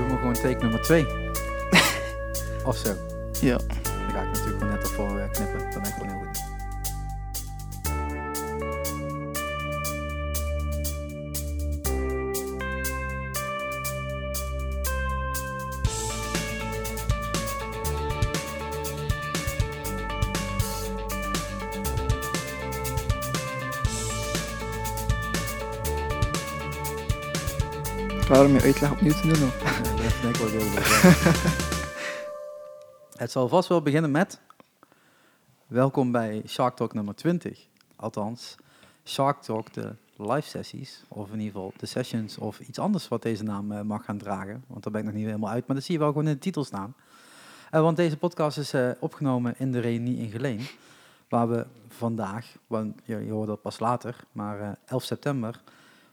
doen we gewoon take nummer 2. of zo. Ja. Dan ga ik natuurlijk gewoon net ervoor eh, knippen. Dan ben ik gewoon heel goed. Klaar om je uitleg opnieuw te doen? Of? Ja, dat denk ik wel heel. Het zal vast wel beginnen met... Welkom bij Shark Talk nummer 20. Althans, Shark Talk, de live sessies. Of in ieder geval de sessions of iets anders wat deze naam eh, mag gaan dragen. Want daar ben ik nog niet helemaal uit. Maar dat zie je wel gewoon in de titel staan. Eh, want deze podcast is eh, opgenomen in de reunie in Geleen. Waar we vandaag, want je, je hoort dat pas later, maar eh, 11 september...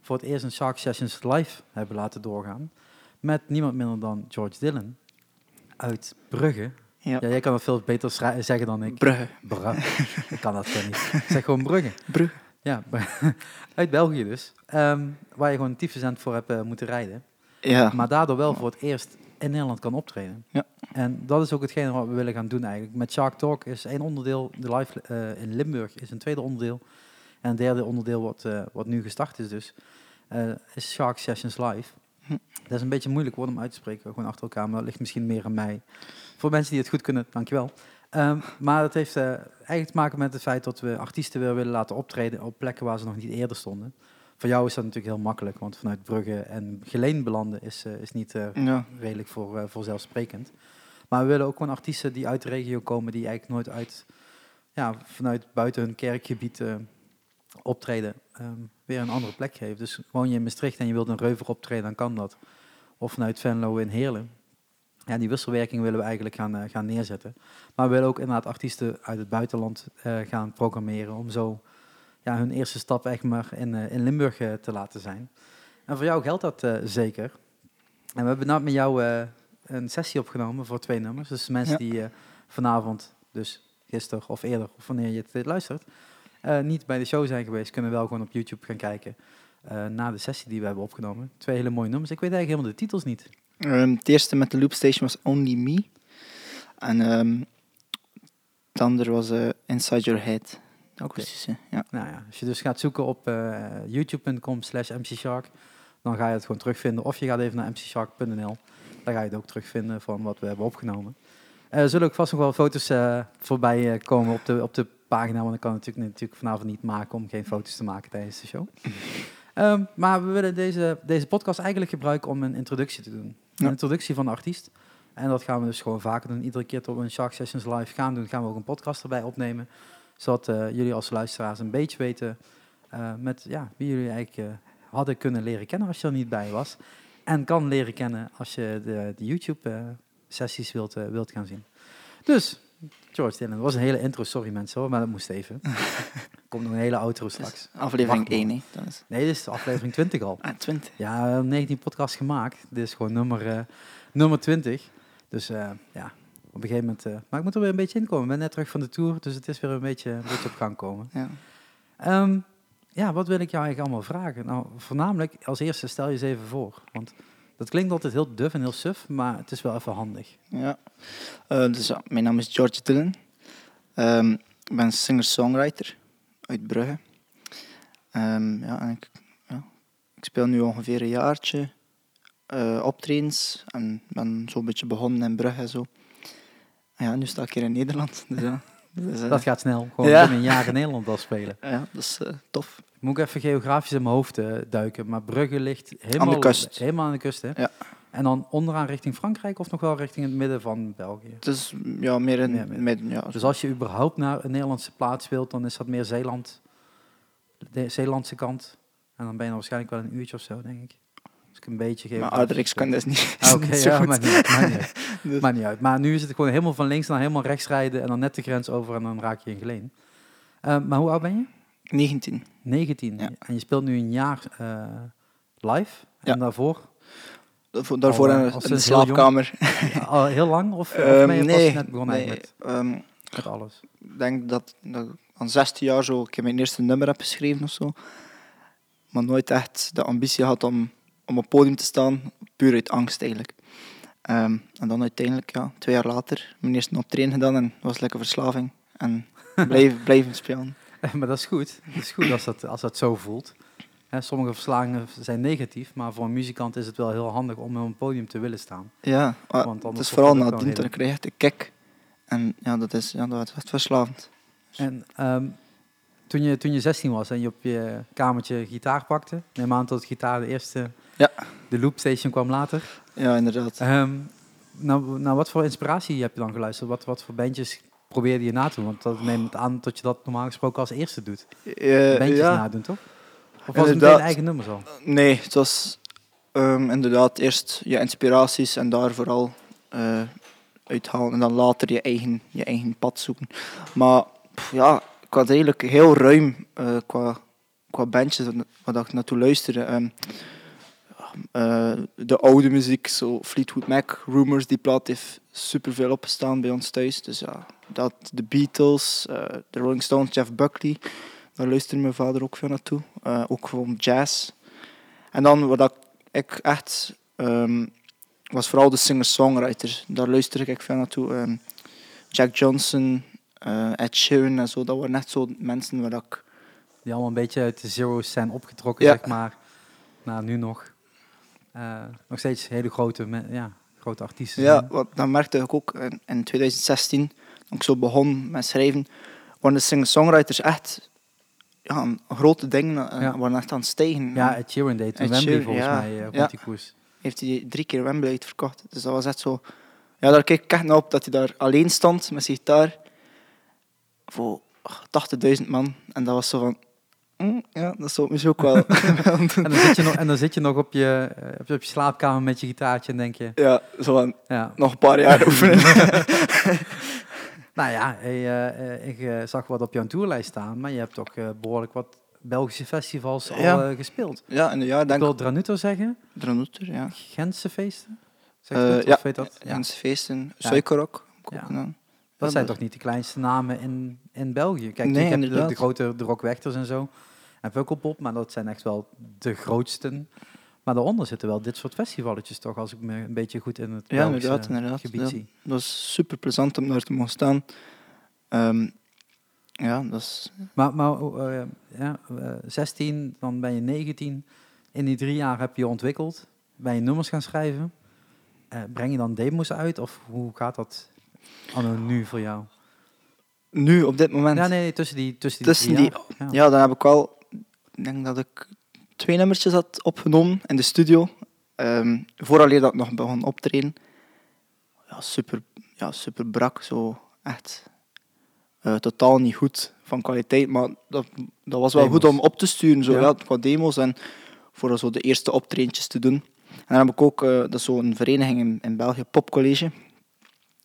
voor het eerst een Shark Sessions live hebben laten doorgaan. Met niemand minder dan George Dillon uit Brugge. Ja. Ja, jij kan dat veel beter zeggen dan ik. Brugge. Brugge. ik kan dat gewoon niet. Zeg gewoon Brugge. Brugge. Ja, uit België dus. Ehm, waar je gewoon een tyfuscent voor hebt eh, moeten rijden. Ja. Maar daardoor wel voor het eerst in Nederland kan optreden. Ja. En dat is ook hetgene wat we willen gaan doen eigenlijk. Met Shark Talk is één onderdeel, de live eh, in Limburg is een tweede onderdeel. En het derde onderdeel wat, eh, wat nu gestart is dus, eh, is Shark Sessions Live. Hm. Dat is een beetje moeilijk woord om uit te spreken, gewoon achter elkaar, maar dat ligt misschien meer aan mij. Voor mensen die het goed kunnen, dankjewel. Ehm maar het heeft eh, eigenlijk te maken met het feit dat we artiesten weer willen laten optreden op plekken waar ze nog niet eerder stonden. Voor jou is dat natuurlijk heel makkelijk, want vanuit Brugge en Geleen belanden is, is niet Ja. redelijk voor, voorzelfsprekend. Maar we willen ook gewoon artiesten die uit de regio komen, die eigenlijk nooit uit, ja, vanuit buiten hun kerkgebied optreden, ehm, weer een andere plek geven. Dus woon je in Maastricht en je wilt een Reuver optreden, dan kan dat. Of vanuit Venlo in Heerlen. Ja, die wisselwerking willen we eigenlijk gaan, eh, gaan neerzetten. Maar we willen ook inderdaad artiesten uit het buitenland eh, gaan programmeren om zo ja, hun eerste stap echt maar in, eh, in Limburg te laten zijn. En voor jou geldt dat zeker. En we hebben net met jou een sessie opgenomen voor twee nummers. Dus mensen Ja. die vanavond, dus gisteren of eerder, of wanneer je het eh, luistert, eh, niet bij de show zijn geweest, kunnen wel gewoon op YouTube gaan kijken eh naar de sessie die we hebben opgenomen. Twee hele mooie nummers. Ik weet eigenlijk helemaal de titels niet. Ehm, het eerste met de loopstation was Only Me. En ehm het andere was eh, Inside Your Head. Ook precies, ja. Nou ja, als je dus gaat zoeken op youtube.com slash mcshark, dan ga je het gewoon terugvinden. Of je gaat even naar mcshark.nl, daar ga je het ook terugvinden van wat we hebben opgenomen. Er zullen ook vast nog wel foto's voorbij komen op de, op de pagina, want ik kan natuurlijk, natuurlijk vanavond niet maken om geen foto's te maken tijdens de show. Ehm, maar we willen deze, deze podcast eigenlijk gebruiken om een introductie te doen. Ja. Een introductie van de artiest. En dat gaan we dus gewoon vaker doen. Iedere keer tot we een Shark Sessions live gaan doen, gaan we ook een podcast erbij opnemen zodat eh, jullie als luisteraars een beetje weten eh, met ja, wie jullie eigenlijk eh, hadden kunnen leren kennen als je er niet bij was. En kan leren kennen als je de, de YouTube-sessies wilt, wilt gaan zien. Dus, George Dylan, dat was een hele intro. Sorry mensen hoor, maar dat moest even. Komt nog een hele outro straks. Aflevering Wacht 1, maar. hè. Dat is, Nee, dit is aflevering 20 al. ah, 20. Ja, we hebben 19 podcasts gemaakt. Dit is gewoon nummer, eh, nummer 20. Dus eh, ja, op een gegeven moment... eh, maar ik moet er weer een beetje in komen. Ik ben net terug van de tour, dus het is weer een beetje, een beetje op gang komen. Ja. Ehm, ja, wat wil ik jou eigenlijk allemaal vragen? Nou, voornamelijk als eerste stel je eens even voor. Want dat klinkt altijd heel duf en heel suf, maar het is wel even handig. Ja. Eh, dus, ja, mijn naam is George Dillon. Ehm, ik ben singer-songwriter uit Brugge. Ehm, ja, en ik, ja, ik speel nu ongeveer een jaartje eh optredens en ben zo'n beetje begonnen in Brugge en zo. En ja, nu sta ik hier in Nederland. Dus ja, dus, eh, Dat gaat snel. Gewoon Ja. een jaar in Nederland al spelen. ja, dat is tof. Moet ik even geografisch in mijn hoofd eh, duiken. Maar Brugge ligt helemaal Aan de kust. Helemaal aan de kust, hè? Ja. En dan onderaan richting Frankrijk of nog wel richting het midden van België? Het is ja, meer in Meer- meer. midden. Ja, Dus als je überhaupt naar een Nederlandse plaats wilt, dan is dat meer Zeeland. De Zeelandse kant. En dan ben je waarschijnlijk wel een uurtje of zo, denk ik. Als ik een beetje geef. maar Aderix kan dus niet, Ah, Oké, ja, maakt niet, uit. Dus- niet uit. Maar nu is het gewoon helemaal van links naar helemaal rechts rijden en dan net de grens over en dan raak je in Geleen. Eh, maar hoe oud ben je? 19. 19. Ja. En je speelt nu een jaar eh, live. En Ja. daarvoor Daarvoor, Al, eh, in, de sinds heel slaapkamer. al heel lang? Of, of Ehm, ben je pas nee, net begonnen nee, met, met alles? Ik denk dat, dat ik aan 16 jaar zo keer mijn eerste nummer heb geschreven of zo. Maar nooit echt de ambitie had om, om op podium te staan, puur uit angst eigenlijk. Ehm, en dan uiteindelijk, ja, twee jaar later, mijn eerste optreden gedaan en was lekker verslaving. En blijven, blijven spelen. maar dat is goed. Dat is goed als dat, als dat zo voelt. Hè, sommige verslagingen zijn negatief, maar voor een muzikant is het wel heel handig om op een podium te willen staan. Ja, Want het is vooral nadien, wel dan krijg je de kick. En ja, dat is, ja, dat is echt verslavend. En ehm, toen, je, toen je 16 was en je op je kamertje gitaar pakte, neem aan dat gitaar de eerste, Ja. de loopstation kwam later. Ja, inderdaad. Ehm nou, nou, wat voor inspiratie heb je dan geluisterd? Wat, wat voor bandjes probeerde je na te doen? Want dat neemt aan dat je dat normaal gesproken als eerste doet. Eh, Bandjes ja, nadoen, toch? Of was het meteen Inderdaad. eigen nummers al? Nee, het was ehm, inderdaad eerst je inspiraties en daar vooral eh uithalen. En dan later je eigen, je eigen pad zoeken. Maar pff, ja, ik had eigenlijk heel ruim eh, qua, qua bandjes wat ik naartoe luisterde. Ehm, eh, de oude muziek, zo Fleetwood Mac, Rumors, die plaat heeft superveel opgestaan bij ons thuis. Dus ja, dat, de Beatles, eh, de Rolling Stones, Jeff Buckley, daar luisterde mijn vader ook veel naartoe. Eh, ook gewoon jazz. En dan wat ik, echt ehm, was vooral de singer-songwriter. Daar luisterde ik veel naartoe. Ehm, Jack Johnson, Ed Sheeran en zo. Dat waren echt zo mensen waar ik... Die allemaal een beetje uit de zero's zijn opgetrokken, Ja. zeg maar. Nou, nu nog. Eh, nog steeds hele grote, ja, grote artiesten. Ja, zijn. wat, dat merkte ik ook in, in 2016. Toen ik zo begon met schrijven. Waren de singer-songwriters echt ja, een grote ding. eh, Ja. waren echt aan het stijgen. Ja, Ed Sheeran deed Wembley Sheeran, volgens ja. mij, op Ja. die koers. heeft hij drie keer Wembley uitverkocht. Dus dat was echt zo... Ja, daar keek ik echt naar op dat hij daar alleen stond met zijn gitaar. Voor 80.000 man. En dat was zo van... "Mm, ja, dat zou ik misschien ook wel willen doen." En dan zit je nog, en dan zit je nog op, je, op, je, op je slaapkamer met je gitaartje en denk je... Ja, zo van... Ja, Nog een paar jaar oefenen. nou ja, eh, ik eh, zag wat op jouw tourlijst staan, maar je hebt toch eh, behoorlijk wat Belgische festivals al Ja. gespeeld. ja, en ja, Ik denk wil Dranuto zeggen, Dranoeter, ja. Gentse feesten? Zeg Eh, ja. Of weet dat? Ja. Jens Feesten. Suikerrock. ik Ja. Dat zijn toch niet de kleinste namen in, in België? Kijk, Nee, ik heb de, grote de rockwechters en zo. En Pukkelpop, maar dat zijn echt wel de grootsten. Maar daaronder zitten wel dit soort festivaletjes toch, als ik me een beetje goed in het Ja, inderdaad, inderdaad. gebied Ja. zie. Dat was super plezant om daar te mogen staan. Ehm, ja, dat is... Maar, maar eh, ja, eh, 16, dan ben je 19. In die drie jaar heb je je ontwikkeld. Ben je nummers gaan schrijven. Eh, breng je dan demo's uit? Of hoe gaat dat anno nu voor jou? Nu, op dit moment... Ja, nee, nee, tussen die, tussen die Tussen die-. Ja, dan heb ik wel, ik denk dat ik twee nummertjes had opgenomen in de studio. Ehm vooraleer dat ik nog begon optreden. Ja, super, ja, super brak, zo echt eh, totaal niet goed van kwaliteit. Maar dat, dat was wel Demos. goed om op te sturen, zo, Ja. ja. qua demo's en voor zo de eerste optredentjes te doen. En dan heb ik ook, eh, dat is zo'n vereniging in, in België, Popcollege.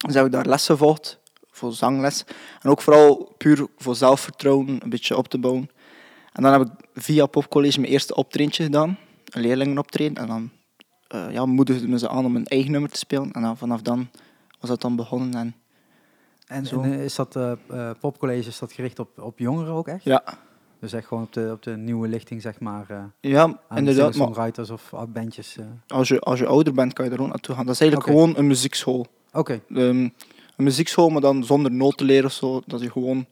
Dus heb ik daar lessen gevolgd, voor zangles. En ook vooral puur voor zelfvertrouwen, een beetje op te bouwen. En dan heb ik via Popcollege mijn eerste optredentje gedaan, een leerlingenoptreden. En dan eh ja, moedigden me ze aan om een eigen nummer te spelen. En dan, vanaf dan was dat dan begonnen. En En, Zo. en, eh, is dat eh, popcollege is dat gericht op, op jongeren ook echt? ja, Dus echt gewoon op de, op de nieuwe lichting, zeg maar. eh ja inderdaad. Songwriters of bandjes. als je, als je ouder bent, kan je er ook naartoe gaan. Dat is eigenlijk gewoon een muziekschool. Oké, Ehm, een muziekschool, maar dan zonder noten leren of zo. Dat je gewoon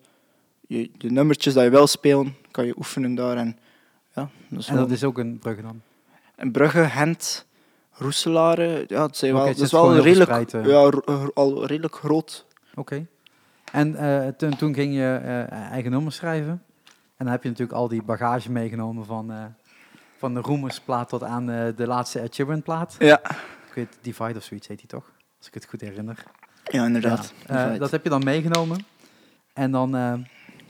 je, de nummertjes dat je wil spelen, kan je oefenen daar. En, ja, dat is en wel- dat is ook een Brugge dan? En Brugge, Gent, Roeselare, ja, het, zijn wel, het het is wel redelijk, eh. ja, al redelijk groot. Oké. En eh, toen, toen ging je eh, eigen nummers schrijven. En dan heb je natuurlijk al die bagage meegenomen van, eh, van de Roemersplaat tot aan eh, de laatste Ed Sheeran plaat. Ja, Ik weet, Divide of zoiets heet die toch? Als ik het goed herinner. ja inderdaad. Ja. Eh, dat heb je dan meegenomen. En dan, eh,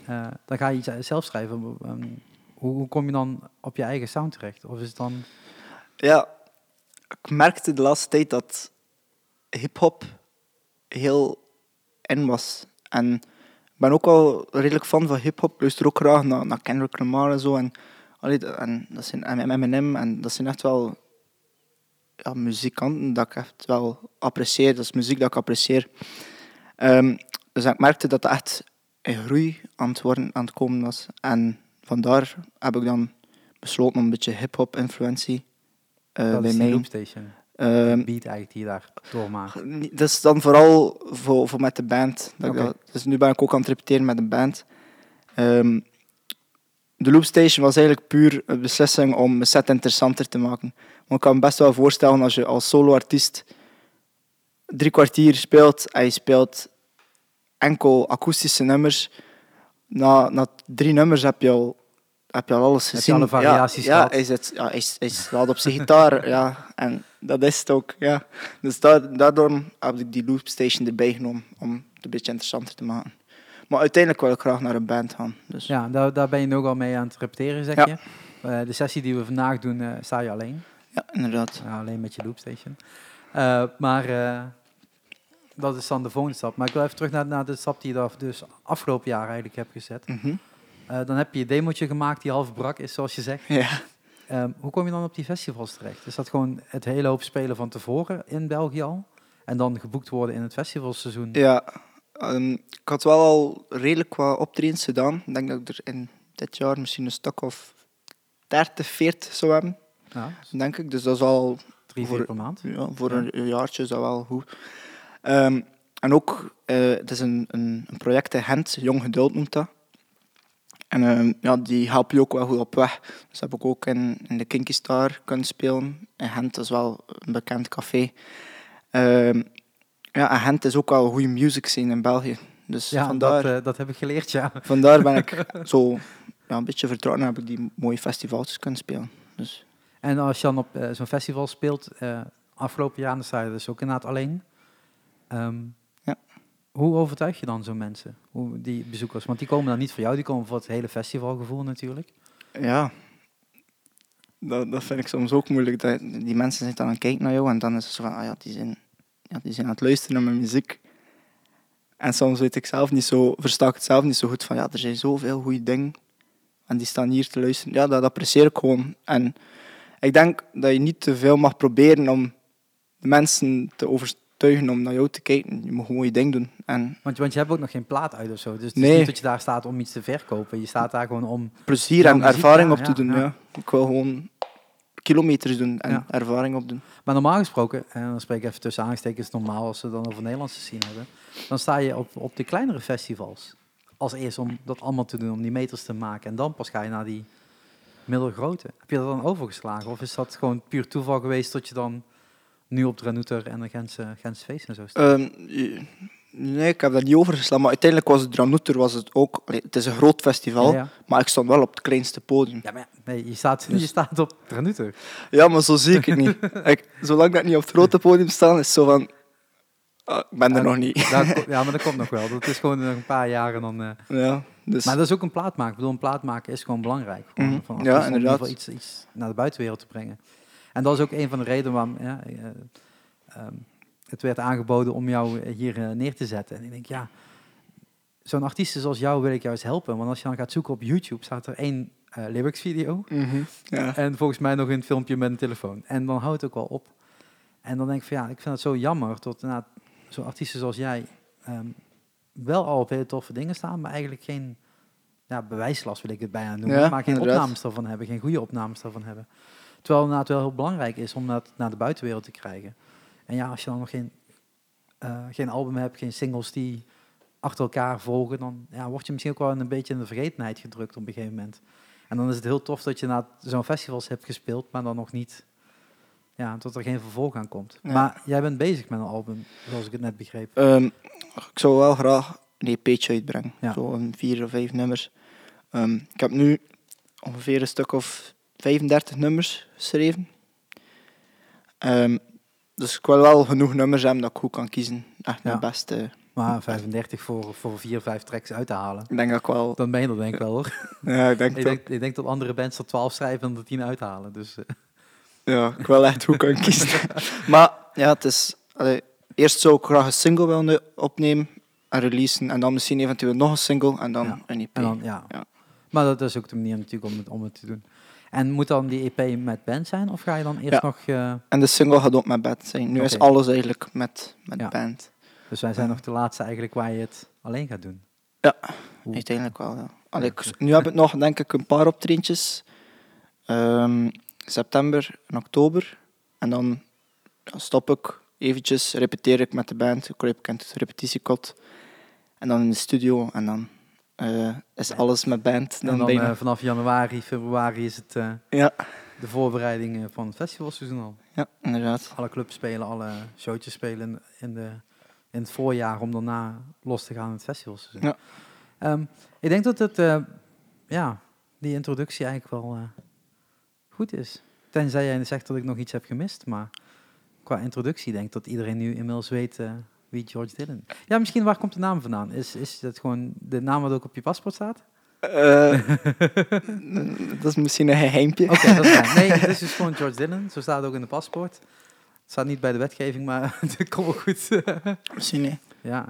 eh, dan ga je iets zelf schrijven. Ehm, hoe, kom je dan op je eigen sound terecht? Of is het dan... Ja, ik merkte de laatste tijd dat hip-hop heel in was. En ik ben ook wel redelijk fan van hip-hop. Ik luister ook graag naar, naar Kendrick Lamar en zo. En, allee, en dat zijn Eminem en dat zijn echt wel ja, muzikanten dat ik echt wel apprecieer. Dat is muziek dat ik apprecieer. Ehm, dus ik merkte dat dat echt in groei aan het worden, aan het komen was. En vandaar heb ik dan besloten om een beetje hip-hop influentie dat bij mij Loopstation. Ehm, beat eigenlijk die daar doormaakt? Dat is dan vooral voor, voor met de band. Dat- dus nu ben ik ook aan het repeteren met een band. Ehm, de Loopstation was eigenlijk puur een beslissing om mijn set interessanter te maken. Want ik kan me best wel voorstellen als je als soloartiest drie kwartier speelt en je speelt enkel akoestische nummers. Na, na drie nummers heb je al, heb je al alles Heb je gezien. alle variaties ja, ja, gehad? hij, zit, ja, hij, hij slaat op zijn gitaar. ja, en dat is het ook. Ja. Dus da- daardoor heb ik die loopstation erbij genomen om het een beetje interessanter te maken. Maar uiteindelijk wil ik graag naar een band gaan. Dus. Ja, daar, daar ben je nu ook al mee aan het repeteren, zeg Ja. je. Eh, de sessie die we vandaag doen, eh, sta je alleen. Ja, inderdaad. Ja, alleen met je loopstation. Eh, maar dat is dan de volgende stap. Maar ik wil even terug naar, naar de stap die je daar dus afgelopen jaar eigenlijk hebt gezet. Mhm. Dan heb je een demootje gemaakt die half brak is, zoals je zegt. Ja. Ehm, hoe kom je dan op die festivals terecht? Is dat gewoon het hele hoop spelen van tevoren in België al? En dan geboekt worden in het festivalseizoen? Ja, ehm, ik had wel al redelijk wat optredens gedaan. Ik denk dat ik er in dit jaar misschien een stuk of 30, 40 zou hebben, Ja, denk ik. Dus dat is al drie, Voor- vier per maand. ja, voor Ja. een, jaartje is dat wel goed. Ehm, en ook, eh, het is een, een, een project in Gent, Jong Geduld noemt dat. En ehm, ja, die help je ook wel goed op weg. Dus heb ik ook in, in de Kinky Star kunnen spelen. In Gent dat is wel een bekend café. Ja, en Gent is ook wel een goede music scene in België. Dus Ja, vandaar, dat, eh, dat heb ik geleerd, ja. vandaar ben ik zo ja, een beetje vertrouwd en heb ik die mooie festivals kunnen spelen. Dus, En als je dan op eh, zo'n festival speelt, eh, afgelopen jaar, dan sta je dus ook inderdaad alleen. Ehm, Ja. Hoe overtuig je dan zo'n mensen, hoe, die bezoekers? Want die komen dan niet voor jou, die komen voor het hele festivalgevoel natuurlijk. Ja, dat, dat vind ik soms ook moeilijk. Dat, die mensen zitten aan het kijken naar jou en dan is het zo van, ah ja, die zijn, ja, die zijn aan het luisteren naar mijn muziek. En soms weet ik zelf niet zo, versta ik het zelf niet zo goed van, ja, er zijn zoveel goede dingen en die staan hier te luisteren. Ja, dat apprecieer ik gewoon. En ik denk dat je niet te veel mag proberen om de mensen te overtuigen om naar jou te kijken. Je moet gewoon je ding doen. En Want, want je hebt ook nog geen plaat uit of zo. Dus het is Nee. niet dat je daar staat om iets te verkopen. Je staat daar gewoon om... plezier en ervaring ja, op te ja, doen. ja. Ja. Ik wil gewoon kilometers doen en Ja. ervaring opdoen. Maar normaal gesproken, en dan spreek ik even tussen aanstekens normaal als we dan over Nederlandse scene hebben, dan sta je op, op de kleinere festivals. Als eerst om dat allemaal te doen, om die meters te maken. En dan pas ga je naar die middelgrote. Heb je dat dan overgeslagen? Of is dat gewoon puur toeval geweest dat je dan nu op Dranuter en de Gentse, Gentse feest en zo staat? Ehm, nee, ik heb dat niet overgeslagen. Maar uiteindelijk was het Dranuter was het ook... allee, het is een groot festival, Ja, ja. maar ik stond wel op het kleinste podium. Ja, maar nee, je staat, Dus- je staat op Dranuter. Ja, maar zo zie ik het niet. ik, zolang dat ik niet op het grote podium sta, is zo van... ah, ik ben er nog niet. Ja, maar dat komt nog wel. Dat is gewoon nog een paar jaren dan... eh, Ja, dus... Maar dat is ook een plaat maken. Ik bedoel, een plaat maken is gewoon belangrijk. Gewoon Mhm. van Ja, om inderdaad. geval iets, iets naar de buitenwereld te brengen. En dat is ook een van de redenen waarom ja, eh, ehm, het werd aangeboden om jou eh, hier eh, neer te zetten. En ik denk, ja, zo'n artiest zoals jou wil ik juist helpen. Want als je dan gaat zoeken op YouTube, staat er één eh, lyrics video. Mhm, ja. En volgens mij nog een filmpje met een telefoon. En dan houdt het ook wel op. En dan denk ik van ja, ik vind het zo jammer dat nou, zo'n artiesten zoals jij ehm, wel al op hele toffe dingen staan, maar eigenlijk geen ja, bewijslast wil ik het bijna noemen, Ja, maar geen inderdaad. opnames ervan hebben, geen goede opnames ervan hebben. Terwijl het inderdaad wel heel belangrijk is om dat naar de buitenwereld te krijgen. En ja, als je dan nog geen, eh, geen album hebt, geen singles die achter elkaar volgen, dan ja, word je misschien ook wel een beetje in de vergetenheid gedrukt op een gegeven moment. En dan is het heel tof dat je naar zo'n festivals hebt gespeeld, maar dan nog niet, ja, tot er geen vervolg aan komt. Maar jij bent bezig met een album, zoals ik het net begreep. Ehm, ik zou wel graag een EP'tje uitbrengen. Ja. Zo een vier of vijf nummers. Ehm, ik heb nu ongeveer een stuk of 35 nummers geschreven. Ehm, dus ik wil wel genoeg nummers hebben dat ik goed kan kiezen. Echt Ja. mijn beste. Maar 35 voor, voor vier, vijf tracks uit te halen, Ik denk dat ik wel... dan ben je er denk ik wel hoor. Ja, ik denk, ik, dat, denk, ik denk dat andere bands er 12 schrijven en er 10 uithalen. Dus eh, ja, ik wil echt goed kunnen kiezen. maar ja, het is... allee, eerst zou ik graag een single willen opnemen en releasen. En dan misschien eventueel nog een single en dan Ja. een EP. en dan, ja. Ja. Maar dat is ook de manier natuurlijk om het, om het te doen. En moet dan die EP met band zijn? Of ga je dan eerst Ja. nog... eh, En de single gaat ook met band zijn. Nu is alles eigenlijk met, met Ja. band. dus wij zijn nog de laatste eigenlijk waar je het alleen gaat doen. Ja, Oeh. Uiteindelijk wel, ja. Allee, ik- nu heb ik nog, denk ik, een paar optredentjes. Ehm, september en oktober. En dan stop ik eventjes, repeteer ik met de band, ik in het repetitiekot. En dan in de studio en dan eh, is alles met band. Dan en dan eh, vanaf januari, februari is het eh, ja, de voorbereiding van het festivalseizoen al. ja, inderdaad. Alle clubs spelen, alle showtjes spelen in, de, in het voorjaar om daarna los te gaan in het festivalseizoen. Ja. Ehm, ik denk dat het, ja, die introductie eigenlijk wel goed is. Tenzij jij zegt dat ik nog iets heb gemist, maar qua introductie denk ik dat iedereen nu inmiddels weet wie George Dylan. Ja, misschien waar komt de naam vandaan? Is, is dat gewoon de naam wat ook op je paspoort staat? Eh, dat is misschien een geheimpje. Oké, dat is. Nee, het is dus gewoon George Dylan. Zo staat het ook in de paspoort. Het staat niet bij de wetgeving, maar het komt wel goed. Misschien niet. ja,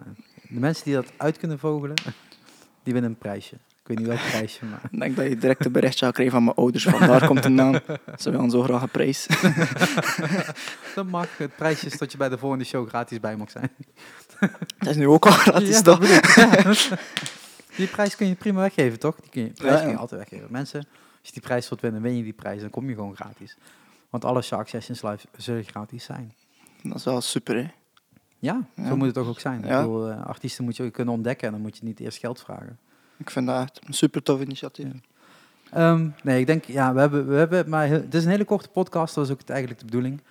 de mensen die dat uit kunnen vogelen, die winnen een prijsje. Ik weet niet welk prijsje, maar... Ik denk dat je direct een berichtje gaat krijgen van mijn ouders. Van daar komt de naam. Ze willen zo graag een prijs. Dat mag. Het prijsje is dat je bij de volgende show gratis bij mag zijn. Dat is nu ook al gratis, Ja, toch? Ja. Die prijs kun je prima weggeven, toch? Die kun je, prijs Ja, kun je ja. altijd weggeven. Mensen, als je die prijs wilt winnen, win je die prijs, dan kom je gewoon gratis. Want alle Shark Sessions live zullen gratis zijn. Dat is wel super, hè? Ja, Ja. zo moet het toch ook zijn. Ik Ja. bedoel, eh, artiesten moet je ook kunnen ontdekken en dan moet je niet eerst geld vragen. Ik vind dat echt een super tof initiatief. Ja. Ehm, nee, ik denk, ja, we hebben, we hebben maar het is een hele korte podcast, dat is ook het, eigenlijk de bedoeling.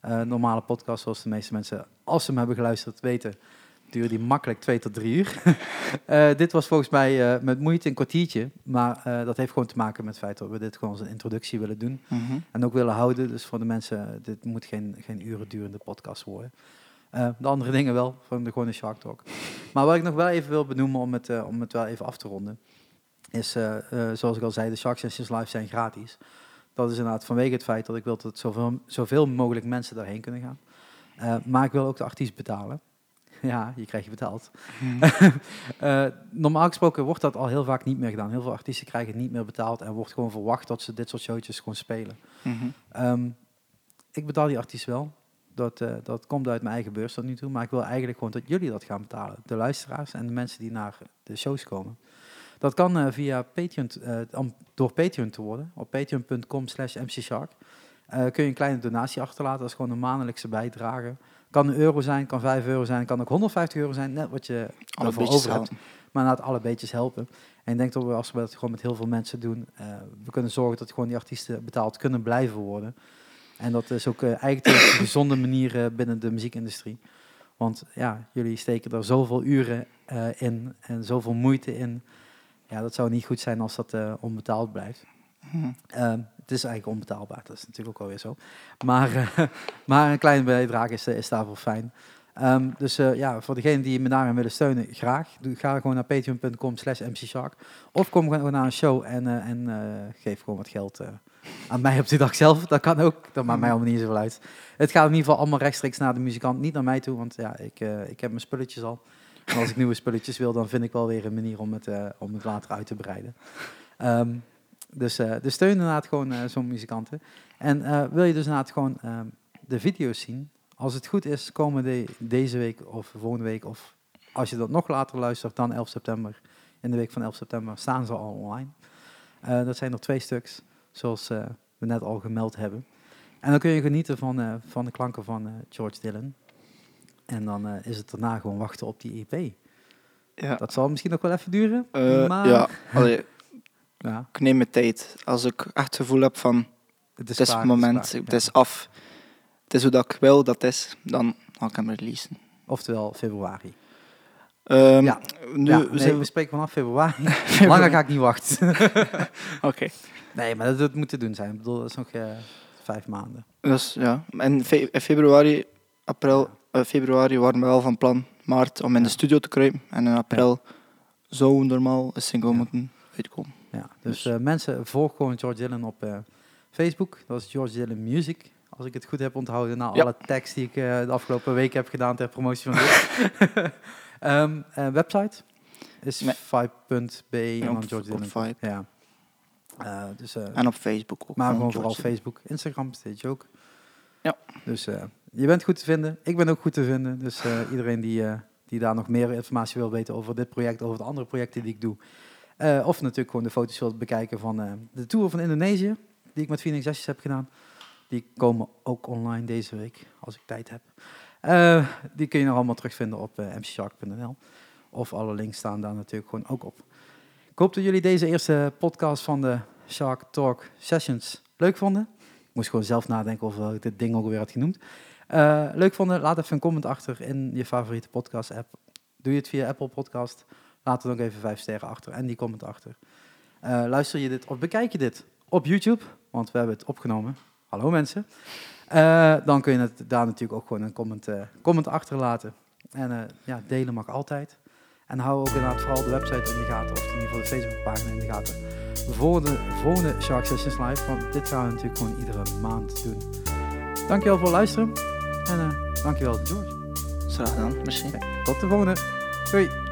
Eh, normale podcast, zoals de meeste mensen, als ze hem hebben geluisterd, weten, duren die makkelijk twee tot drie uur. Eh, dit was volgens mij eh, met moeite een kwartiertje, maar dat heeft gewoon te maken met het feit dat we dit gewoon als een introductie willen doen. Mhm. En ook willen houden. Dus voor de mensen, dit moet geen, geen uren durende podcast worden. Eh, de andere dingen wel, van de gewone Shark Talk. Maar wat ik nog wel even wil benoemen om het, eh, om het wel even af te ronden, is eh, zoals ik al zei, de Shark Sessions Live zijn gratis. Dat is inderdaad vanwege het feit dat ik wil dat zoveel, zoveel mogelijk mensen daarheen kunnen gaan. Maar ik wil ook de artiest betalen. Ja, je krijgt je betaald. Eh, normaal gesproken wordt dat al heel vaak niet meer gedaan. Heel veel artiesten krijgen het niet meer betaald en wordt gewoon verwacht dat ze dit soort showtjes gewoon spelen. Mhm. Ehm, ik betaal die artiest wel. Dat, eh, dat komt uit mijn eigen beurs tot nu toe. Maar ik wil eigenlijk gewoon dat jullie dat gaan betalen. De luisteraars en de mensen die naar de shows komen. Dat kan eh, via Patreon, eh, door Patreon te worden. Op patreon.com slash mcshark. Kun je een kleine donatie achterlaten. Dat is gewoon een maandelijkse bijdrage. Kan een euro zijn, kan 5 euro zijn, kan ook 150 euro zijn. Net wat je Alle over hebt. Maar laat alle beetjes helpen. En ik denk dat we, als we dat gewoon met heel veel mensen doen, we kunnen zorgen dat gewoon die artiesten betaald kunnen blijven worden. En dat is ook eh, eigenlijk de gezonde manier eh, binnen de muziekindustrie. Want ja, jullie steken er zoveel uren eh, in en zoveel moeite in. Ja, dat zou niet goed zijn als dat onbetaald blijft. Mhm. Ehm, het is eigenlijk onbetaalbaar, dat is natuurlijk ook alweer zo. Maar, maar een kleine bijdrage is, is daarvoor fijn. Ehm, dus eh, ja, voor degenen die me daarin willen steunen, graag. Ga gewoon naar patreon.com slash mcshark. Of kom gewoon naar een show en, eh, en eh, geef gewoon wat geld aan mij op die dag zelf. Dat kan ook, dat maakt mij allemaal niet zoveel uit. Het gaat in ieder geval allemaal rechtstreeks naar de muzikant, niet naar mij toe. Want ja, ik, ik heb mijn spulletjes al. En als ik nieuwe spulletjes wil, dan vind ik wel weer een manier om het, om het later uit te breiden. Ehm, dus, eh dus steun inderdaad gewoon zo'n muzikanten. En wil je dus inderdaad gewoon ehm, de video's zien? Als het goed is, komen de, deze week of volgende week, of als je dat nog later luistert dan 11 september, in de week van 11 september, staan ze al online. Eh, dat zijn er twee stuks, zoals eh, we net al gemeld hebben. En dan kun je genieten van, eh, van de klanken van George Dylan. En dan is het daarna gewoon wachten op die EP. Ja. Dat zal misschien nog wel even duren. Maar ja, allee, ja, ik neem mijn tijd. Als ik echt het gevoel heb van, het is klaar, het moment, klaar, het is af. Het is hoe dat ik wil dat is, dan ga ik hem releasen. Oftewel februari. Ehm, Ja. Nu ja, nee, zijn we spreken vanaf februari. Langer ga ik niet wachten. Oké. nee, maar dat, dat moet te doen zijn. Ik bedoel, dat is nog eh, vijf maanden. Dus ja, fe- in februari, april, eh, februari waren we wel van plan maart om in de studio te kruipen. En in april zou normaal een single Ja. moeten uitkomen. Ja, dus Dus- eh, mensen, volg gewoon George Dylan op eh, Facebook. Dat is George Dylan Music. Als ik het goed heb onthouden na Ja. alle tekst die ik eh, de afgelopen week heb gedaan ter promotie van dit. Ehm, eh, website is Nee. vibe.be en dan op, George Dylan. Ja. Eh, dus, En op Facebook ook. maar gewoon vooral. Facebook. Instagram steeds ook. Ja. Dus je bent goed te vinden. Ik ben ook goed te vinden. Dus iedereen die, die daar nog meer informatie wil weten over dit project, over de andere projecten die ik doe. of natuurlijk gewoon de foto's wil bekijken van de tour van Indonesië, die ik met Phoenix Ashes heb gedaan. Die komen ook online deze week, als ik tijd heb. Eh, die kun je nog allemaal terugvinden op uh, mcshark.nl. Of alle links staan daar natuurlijk gewoon ook op. Ik hoop dat jullie deze eerste podcast van de Shark Talk Sessions leuk vonden. Ik moest gewoon zelf nadenken of ik dit ding ook weer had genoemd. Leuk vonden, laat even een comment achter in je favoriete podcast app. Doe je het via Apple Podcast, laat er nog even vijf sterren achter en die comment achter. Luister je dit of bekijk je dit op YouTube, want we hebben het opgenomen. Hallo mensen. Uh, dan kun je het daar natuurlijk ook gewoon een comment, comment achterlaten. En ja, delen mag altijd. En hou ook inderdaad vooral de website in de gaten, of in ieder geval de Facebookpagina in de gaten. Voor de volgende Shark Sessions Live, want dit gaan we natuurlijk gewoon iedere maand doen. Dankjewel voor het luisteren en uh, dankjewel George. Graag gedaan, merci. tot de volgende. Doei.